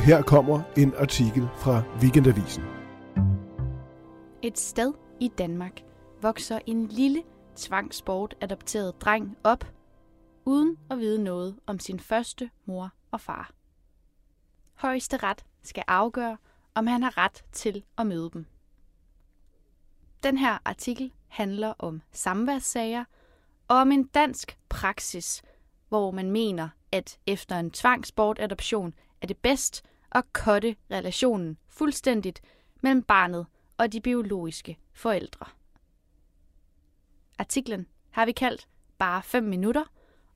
her kommer en artikel fra Weekendavisen. Et sted i Danmark vokser en lille tvangsport adopteret dreng op, uden at vide noget om sin første mor og far. Højeste ret skal afgøre, om han har ret til at møde dem. Den her artikel handler om samværssager og om en dansk praksis, hvor man mener, at efter en tvangsbortadoption er det bedst at kotte relationen fuldstændigt mellem barnet og de biologiske forældre. Artiklen har vi kaldt bare 5 minutter,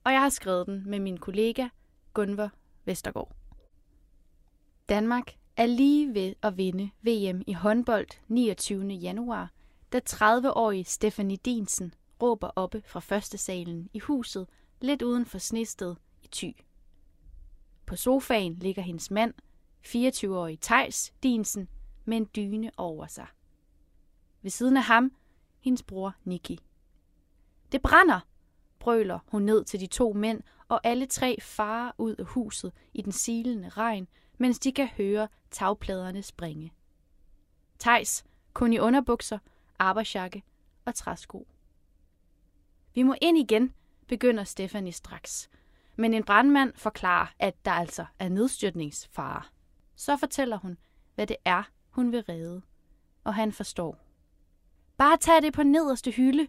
og jeg har skrevet den med min kollega Gunvor Vestergaard. Danmark er lige ved at vinde VM i håndbold 29. januar, da 30-årige Stephanie Dinsen råber oppe fra første salen i huset, lidt uden for Snested i Thy. På sofaen ligger hendes mand, 24-årig Tejs Dinsen, med en dyne over sig. Ved siden af ham, hendes bror Nikki. Det brænder, brøler hun ned til de to mænd, og alle tre farer ud af huset i den silende regn, mens de kan høre tagpladerne springe. Tejs, kun i underbukser, arbejdsjakke og træsko. Vi må ind igen, begynder Stefanie straks. Men en brandmand forklarer, at der altså er nedstyrtningsfare. Så fortæller hun, hvad det er, hun vil redde. Og han forstår. Bare tag det på nederste hylde,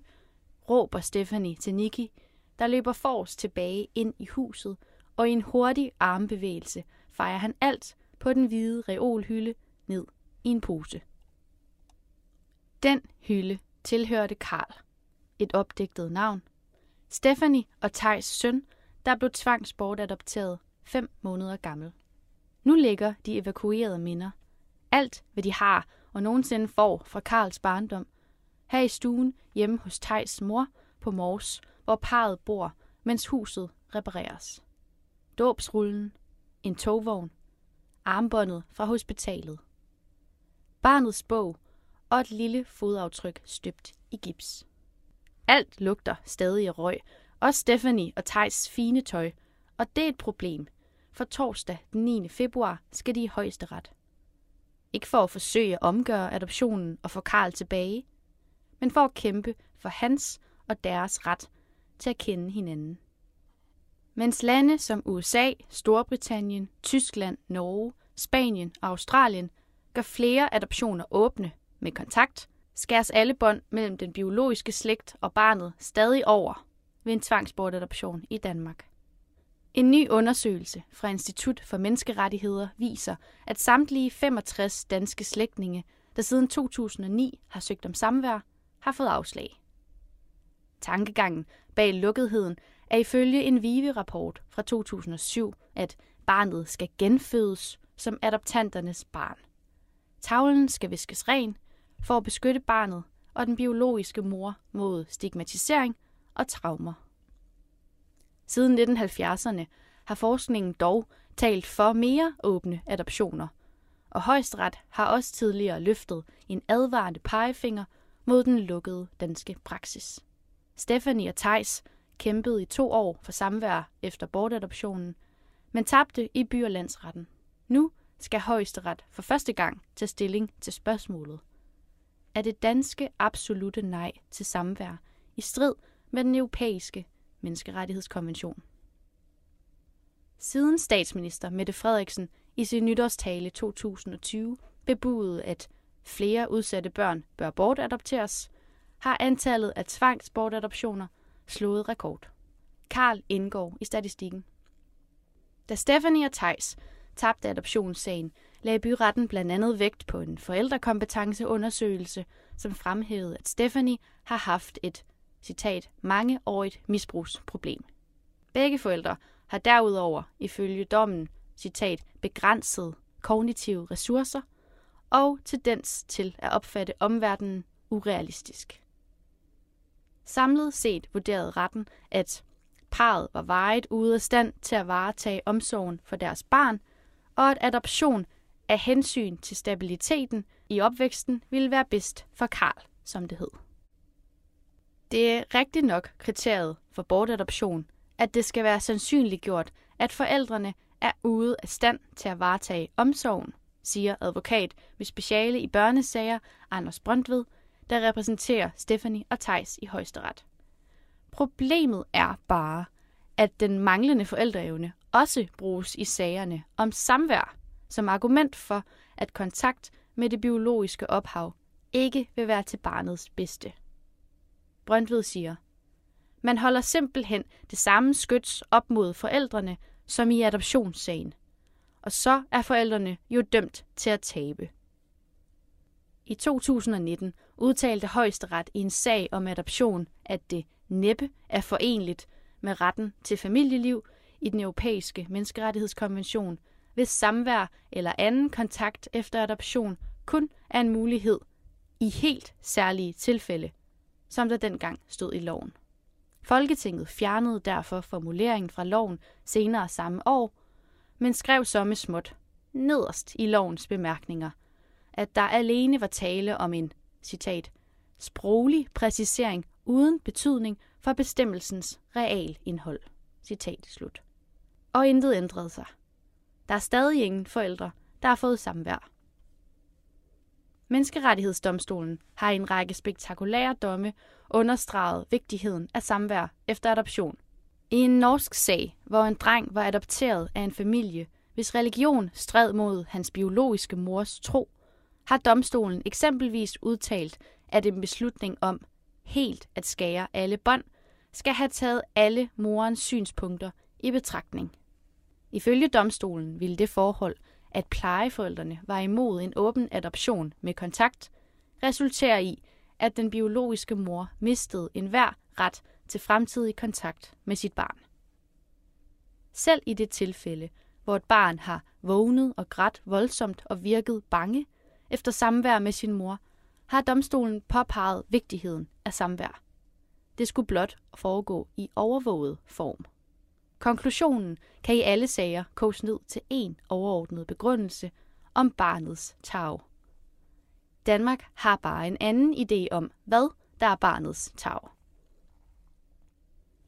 råber Stephanie til Nikki, der løber forrest tilbage ind i huset, og i en hurtig armbevægelse fejrer han alt på den hvide reolhylde ned i en pose. Den hylde tilhørte Karl, et opdigtet navn. Stephanie og Tejs søn, der blev tvangsbortadopteret fem måneder gammel. Nu ligger de evakuerede minder. Alt, hvad de har og nogensinde får fra Karls barndom. Her i stuen hjemme hos Tejs mor på Mors, hvor parret bor, mens huset repareres. Dåbsrullen, en togvogn, armbåndet fra hospitalet. Barnets bog og et lille fodaftryk støbt i gips. Alt lugter stadig af røg, også Stephanie og Tejs fine tøj, og det er et problem, for torsdag den 9. februar skal de i højeste ret. Ikke for at forsøge at omgøre adoptionen og få Karl tilbage, men for at kæmpe for hans og deres ret til at kende hinanden. Mens lande som USA, Storbritannien, Tyskland, Norge, Spanien og Australien gør flere adoptioner åbne med kontakt, skæres alle bånd mellem den biologiske slægt og barnet stadig over ved en tvangsbortadoption i Danmark. En ny undersøgelse fra Institut for Menneskerettigheder viser, at samtlige 65 danske slægtninge, der siden 2009 har søgt om samvær, har fået afslag. Tankegangen bag lukketheden er ifølge en VIVE-rapport fra 2007, at barnet skal genfødes som adoptanternes barn. Tavlen skal viskes ren for at beskytte barnet og den biologiske mor mod stigmatisering og traumer. Siden 1970'erne har forskningen dog talt for mere åbne adoptioner, og højesteret har også tidligere løftet en advarende pegefinger mod den lukkede danske praksis. Stephanie og Tejs kæmpede i to år for samvær efter bortadoptionen, men tabte i by- og landsretten. Nu skal højesteret for første gang tage stilling til spørgsmålet. Er det danske absolute nej til samvær i strid med den europæiske menneskerettighedskonvention? Siden statsminister Mette Frederiksen i sin nytårstale 2020 bebudede, at flere udsatte børn bør bortadopteres, har antallet af tvangsbortadoptioner slået rekord. Karl indgår i statistikken. Da Stephanie og Tejs tabte adoptionssagen, lagde byretten blandt andet vægt på en forældrekompetenceundersøgelse, som fremhævede, at Stephanie har haft et, citat, mangeårigt misbrugsproblem. Begge forældre har derudover, ifølge dommen, citat, begrænset kognitive ressourcer og tendens til at opfatte omverdenen urealistisk. Samlet set vurderede retten, at parret var vejet ude af stand til at varetage omsorgen for deres barn, og at adoption af hensyn til stabiliteten i opvæksten ville være bedst for Karl, som det hed. Det er rigtigt nok kriteriet for bortadoption, at det skal være sandsynliggjort, at forældrene er ude af stand til at varetage omsorgen, siger advokat med speciale i børnesager Anders Brøndved, der repræsenterer Stephanie og Tejs i højesteret. Problemet er bare, at den manglende forældreevne også bruges i sagerne om samvær som argument for, at kontakt med det biologiske ophav ikke vil være til barnets bedste. Brøndved siger, man holder simpelthen det samme skyts op mod forældrene som i adoptionssagen. Og så er forældrene jo dømt til at tabe. I 2019 udtalte højesteret i en sag om adoption, at det næppe er forenligt med retten til familieliv i den europæiske menneskerettighedskonvention, hvis samvær eller anden kontakt efter adoption kun er en mulighed i helt særlige tilfælde, som der dengang stod i loven. Folketinget fjernede derfor formuleringen fra loven senere samme år, men skrev så med småt nederst i lovens bemærkninger, at der alene var tale om en, citat, sproglig præcisering uden betydning for bestemmelsens realindhold. Citat slut. Og intet ændrede sig. Der er stadig ingen forældre, der har fået samvær. Menneskerettighedsdomstolen har i en række spektakulære domme understreget vigtigheden af samvær efter adoption. I en norsk sag, hvor en dreng var adopteret af en familie, hvis religion stred mod hans biologiske mors tro, har domstolen eksempelvis udtalt, at en beslutning om helt at skære alle bånd skal have taget alle morens synspunkter i betragtning. Ifølge domstolen ville det forhold, at plejeforældrene var imod en åben adoption med kontakt, resulterer i, at den biologiske mor mistede enhver ret til fremtidig kontakt med sit barn. Selv i det tilfælde, hvor et barn har vågnet og grædt voldsomt og virket bange efter samvær med sin mor, har domstolen påpeget vigtigheden af samvær. Det skulle blot foregå i overvåget form. Konklusionen kan i alle sager koges ned til én overordnet begrundelse om barnets tag. Danmark har bare en anden idé om, hvad der er barnets tag.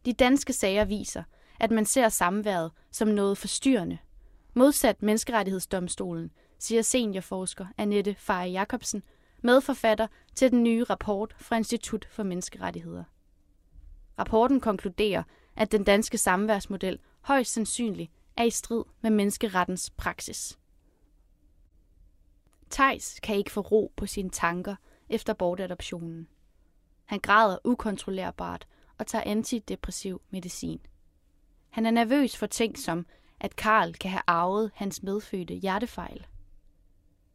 De danske sager viser, at man ser samværet som noget forstyrrende. Modsat menneskerettighedsdomstolen, siger seniorforsker Annette Faye Jacobsen, medforfatter til den nye rapport fra Institut for Menneskerettigheder. Rapporten konkluderer, at den danske samværsmodel højst sandsynligt er i strid med menneskerettens praksis. Tejs kan ikke få ro på sine tanker efter bortadoptionen. Han græder ukontrollerbart og tager antidepressiv medicin. Han er nervøs for ting som, at Karl kan have arvet hans medfødte hjertefejl.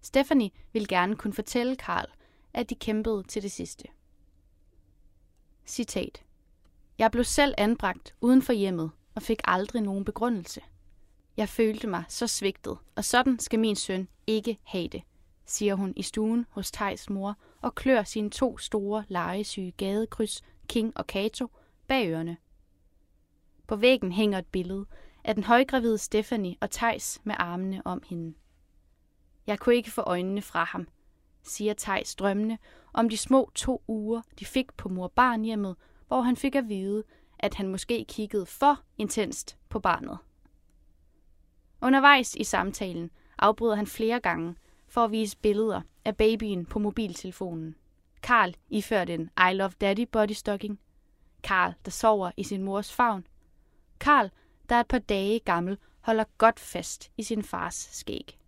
Stephanie vil gerne kunne fortælle Karl, at de kæmpede til det sidste. Citat. Jeg blev selv anbragt uden for hjemmet og fik aldrig nogen begrundelse. Jeg følte mig så svigtet, og sådan skal min søn ikke have det, siger hun i stuen hos Tejs mor og klør sine to store legesyge gadekryds, King og Kato, bag ørerne. På væggen hænger et billede af den højgravide Stephanie og Tejs med armene om hende. Jeg kunne ikke få øjnene fra ham, siger Tejs drømmende om de små to uger, de fik på mor-barn-hjemmet, hvor han fik at vide, at han måske kiggede for intenst på barnet. Undervejs i samtalen afbryder han flere gange for at vise billeder af babyen på mobiltelefonen. Karl iført en I Love Daddy bodystocking. Karl, der sover i sin mors favn. Karl, der er et par dage gammel, holder godt fast i sin fars skæg.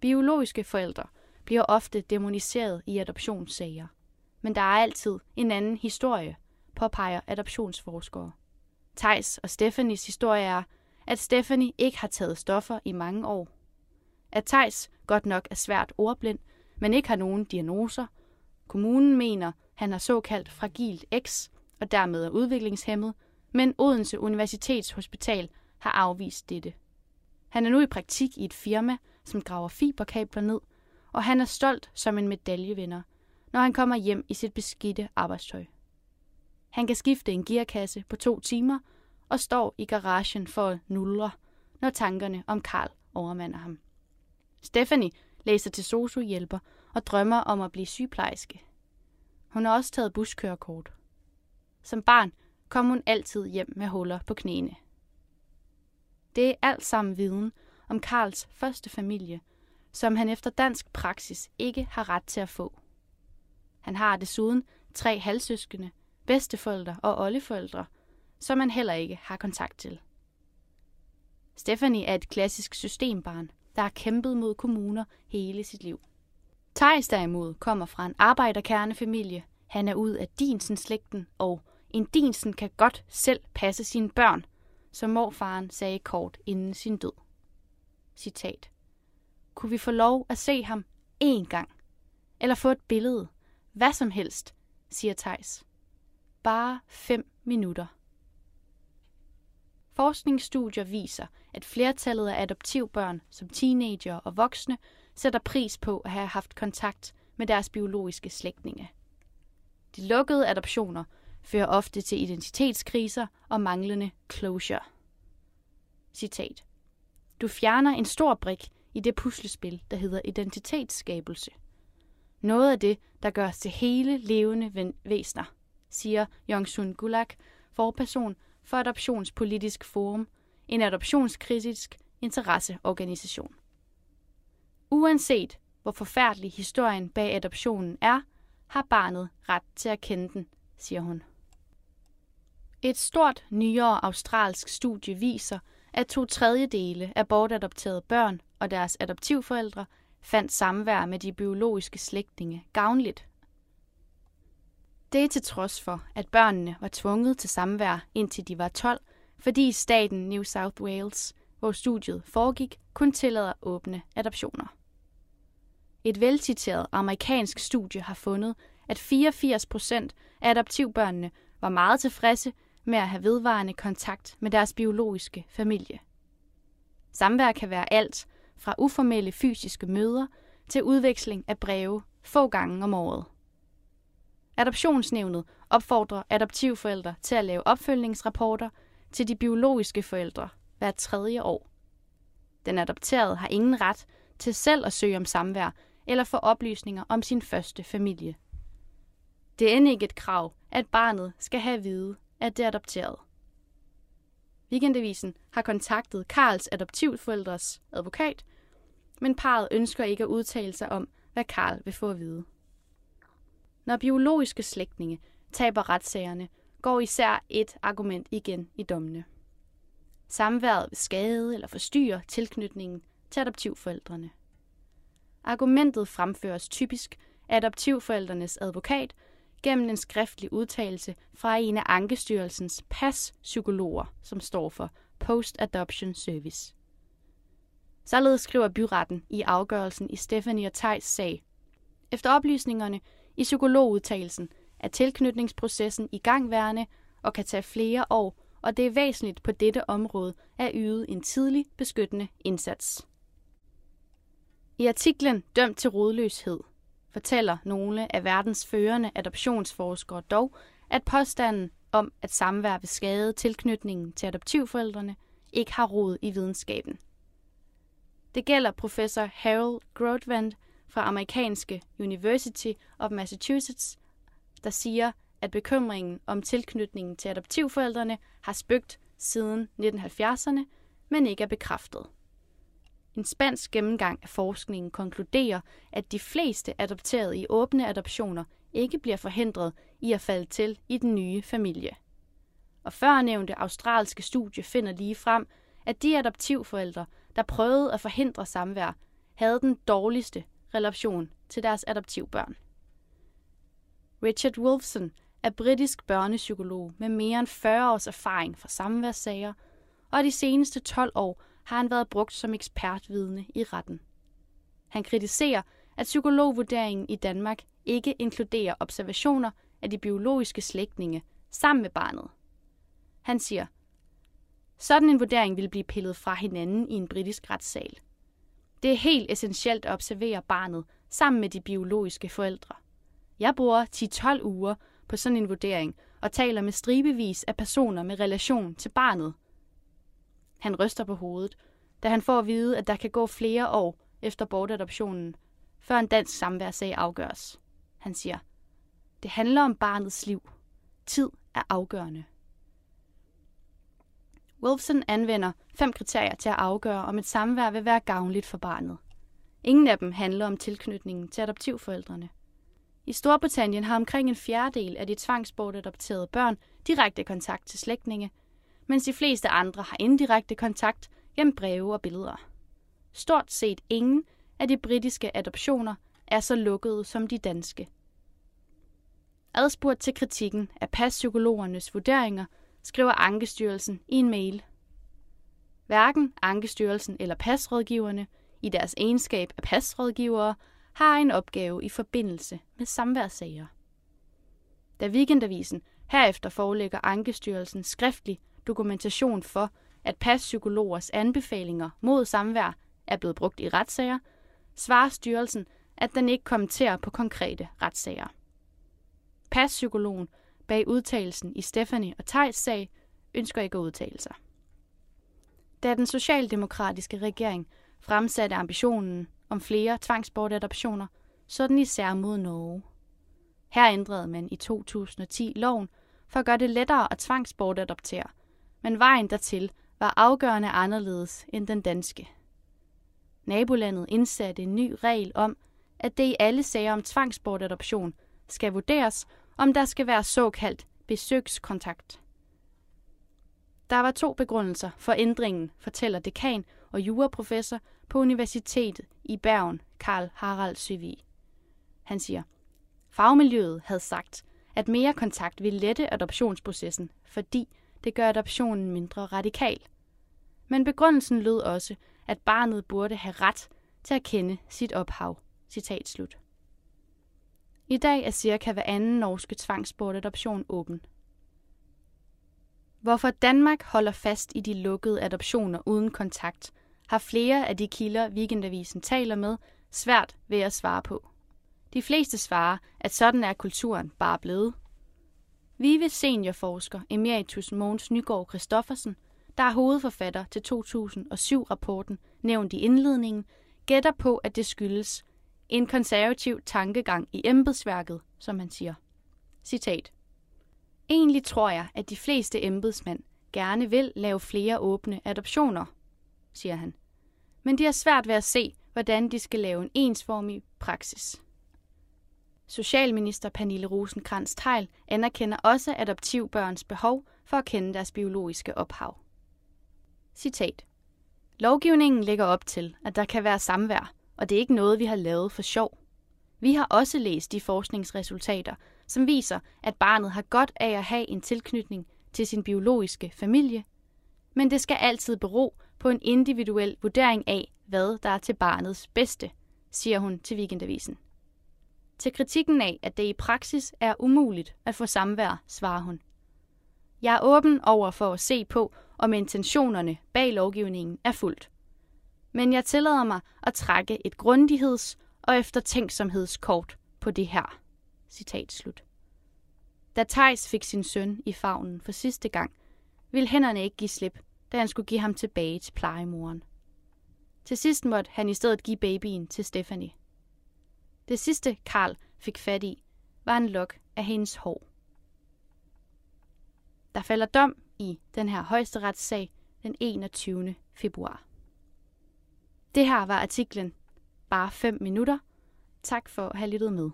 Biologiske forældre bliver ofte demoniseret i adoptionssager. Men der er altid en anden historie, påpeger adoptionsforskere. Tejs og Stephanies historie er, at Stephanie ikke har taget stoffer i mange år. At Tejs godt nok er svært ordblind, men ikke har nogen diagnoser. Kommunen mener, han har såkaldt fragilt X og dermed er udviklingshemmet, men Odense Universitetshospital har afvist dette. Han er nu i praktik i et firma, som graver fiberkabler ned, og han er stolt som en medaljevinder, når han kommer hjem i sit beskidte arbejdstøj. Han kan skifte en gearkasse på to timer og står i garagen for at nulre, når tankerne om Karl overmander ham. Stephanie læser til sociohjælper og drømmer om at blive sygeplejerske. Hun har også taget buskørekort. Som barn kom hun altid hjem med huller på knæene. Det er alt sammen viden om Karls første familie, som han efter dansk praksis ikke har ret til at få. Han har desuden tre halvsøskende, bedsteforældre og oldeforældre, som han heller ikke har kontakt til. Stephanie er et klassisk systembarn, der har kæmpet mod kommuner hele sit liv. Thijs derimod kommer fra en arbejderkernefamilie. Han er ud af Dinsen-slægten, og en Dinsen kan godt selv passe sine børn, som morfaren sagde kort inden sin død. Citat. Kunne vi få lov at se ham én gang? Eller få et billede? Hvad som helst, siger Tejs. Bare fem minutter. Forskningsstudier viser, at flertallet af adoptivbørn som teenager og voksne sætter pris på at have haft kontakt med deres biologiske slægtninge. De lukkede adoptioner fører ofte til identitetskriser og manglende closure. Citat. Du fjerner en stor brik i det puslespil, der hedder identitetsskabelse. Noget af det, der gør os til hele levende væsner, siger Jongsun Gulag, forperson for Adoptionspolitisk Forum, en adoptionskritisk interesseorganisation. Uanset hvor forfærdelig historien bag adoptionen er, har barnet ret til at kende den, siger hun. Et stort nyere australsk studie viser, at to tredjedele af bortadopterede børn og deres adoptivforældre fandt samvær med de biologiske slægtninge gavnligt. Det til trods for, at børnene var tvunget til samvær indtil de var 12, fordi staten New South Wales, hvor studiet foregik, kun tillader åbne adoptioner. Et velciteret amerikansk studie har fundet, at 84 procent af adoptivbørnene var meget tilfredse med at have vedvarende kontakt med deres biologiske familie. Samvær kan være alt fra uformelle fysiske møder til udveksling af breve få gange om året. Adoptionsnævnet opfordrer adoptivforældre til at lave opfølgningsrapporter til de biologiske forældre hvert tredje år. Den adopterede har ingen ret til selv at søge om samvær eller få oplysninger om sin første familie. Det er end ikke et krav, at barnet skal have at vide, at det er adopteret. Weekendavisen har kontaktet Karls adoptivforældres advokat, men parret ønsker ikke at udtale sig om, hvad Karl vil få at vide. Når biologiske slægtninge taber retssagerne, går især et argument igen i dommene. Samværet vil skade eller forstyrre tilknytningen til adoptivforældrene. Argumentet fremføres typisk af adoptivforældrenes advokat gennem en skriftlig udtalelse fra en af Ankestyrelsens PAS-psykologer, som står for Post-Adoption Service. Således skriver byretten i afgørelsen i Stephanie og Tejs sag. Efter oplysningerne i psykologudtagelsen er tilknytningsprocessen i gangværende og kan tage flere år, og det er væsentligt på dette område at yde en tidlig beskyttende indsats. I artiklen Dømt til rodløshed fortæller nogle af verdens førende adoptionsforskere dog, at påstanden om, at samvær vil skade tilknytningen til adoptivforældrene, ikke har rod i videnskaben. Det gælder professor Harold Grotvand fra amerikanske University of Massachusetts, der siger, at bekymringen om tilknytningen til adoptivforældrene har spøgt siden 1970'erne, men ikke er bekræftet. En spansk gennemgang af forskningen konkluderer, at de fleste adopterede i åbne adoptioner ikke bliver forhindret i at falde til i den nye familie. Og førnævnte australske studie finder lige frem, at de adoptivforældre, der prøvede at forhindre samvær, havde den dårligste relation til deres adoptivbørn. Richard Wolfson er britisk børnepsykolog med mere end 40 års erfaring fra samværssager, og de seneste 12 år har han været brugt som ekspertvidne i retten. Han kritiserer, at psykologvurderingen i Danmark ikke inkluderer observationer af de biologiske slægtninge sammen med barnet. Han siger, sådan en vurdering vil blive pillet fra hinanden i en britisk retssal. Det er helt essentielt at observere barnet sammen med de biologiske forældre. Jeg bruger 10-12 uger på sådan en vurdering og taler med stribevis af personer med relation til barnet. Han ryster på hovedet, da han får at vide, at der kan gå flere år efter bortadoptionen, før en dansk samværssag afgøres. Han siger, det handler om barnets liv. Tid er afgørende. Wilson anvender fem kriterier til at afgøre, om et samvær vil være gavnligt for barnet. Ingen af dem handler om tilknytningen til adoptivforældrene. I Storbritannien har omkring en fjerdedel af de tvangsbortadopterede børn direkte kontakt til slægtninge, mens de fleste andre har indirekte kontakt gennem breve og billeder. Stort set ingen af de britiske adoptioner er så lukkede som de danske. Adspurgt til kritikken af passpsykologernes vurderinger, skriver Ankestyrelsen i en mail. Hverken Ankestyrelsen eller pasrådgiverne i deres egenskab af pasrådgivere har en opgave i forbindelse med samværssager. Da Weekendavisen herefter forelægger Ankestyrelsen skriftlig dokumentation for, at passpsykologers anbefalinger mod samvær er blevet brugt i retssager, svarer styrelsen, at den ikke kommenterer på konkrete retssager. Passpsykologen bag udtalelsen i Stephanie og Tejs sag ønsker ikke at udtale sig. Da den socialdemokratiske regering fremsatte ambitionen om flere tvangsbortadoptioner, så den især mod Norge. Her ændrede man i 2010 loven for at gøre det lettere at tvangsbortadoptere, men vejen dertil var afgørende anderledes end den danske. Nabolandet indsatte en ny regel om, at det i alle sager om tvangsbortadoption skal vurderes, om der skal være såkaldt besøgskontakt. Der var to begrundelser for ændringen, fortæller dekan og juraprofessor på Universitetet i Bergen, Karl Harald Søvig. Han siger, fagmiljøet havde sagt, at mere kontakt ville lette adoptionsprocessen, fordi det gør adoptionen mindre radikal. Men begrundelsen lød også, at barnet burde have ret til at kende sit ophav. Citat slut. I dag er cirka hver anden norske tvangsbortadoption åben. Hvorfor Danmark holder fast i de lukkede adoptioner uden kontakt, har flere af de kilder, Weekendavisen taler med, svært ved at svare på. De fleste svarer, at sådan er kulturen bare blevet. Vive seniorforsker Emeritus Mogens Nygaard Christoffersen, der er hovedforfatter til 2007-rapporten, nævnt i indledningen, gætter på, at det skyldes en konservativ tankegang i embedsværket, som han siger. Citat. Egentlig tror jeg, at de fleste embedsmænd gerne vil lave flere åbne adoptioner, siger han. Men de har svært ved at se, hvordan de skal lave en ensformig praksis. Socialminister Pernille rosenkrantz teil anerkender også adoptivbørns behov for at kende deres biologiske ophav. Citat. Lovgivningen lægger op til, at der kan være samvær, og det er ikke noget, vi har lavet for sjov. Vi har også læst de forskningsresultater, som viser, at barnet har godt af at have en tilknytning til sin biologiske familie, men det skal altid bero på en individuel vurdering af, hvad der er til barnets bedste, siger hun til Weekendavisen. Til kritikken af, at det i praksis er umuligt at få samvær, svarer hun. Jeg er åben over for at se på, om intentionerne bag lovgivningen er fuldt. Men jeg tillader mig at trække et grundigheds- og eftertænksomhedskort på det her. Citat slut. Da Tejs fik sin søn i favnen for sidste gang, ville hænderne ikke give slip, da han skulle give ham tilbage til plejemoren. Til sidst måtte han i stedet give babyen til Stephanie. Det sidste Karl fik fat i, var en lok af hendes hår. Der falder dom i den her højesteretssag den 21. februar. Det her var artiklen Bare 5 minutter. Tak for at have lyttet med.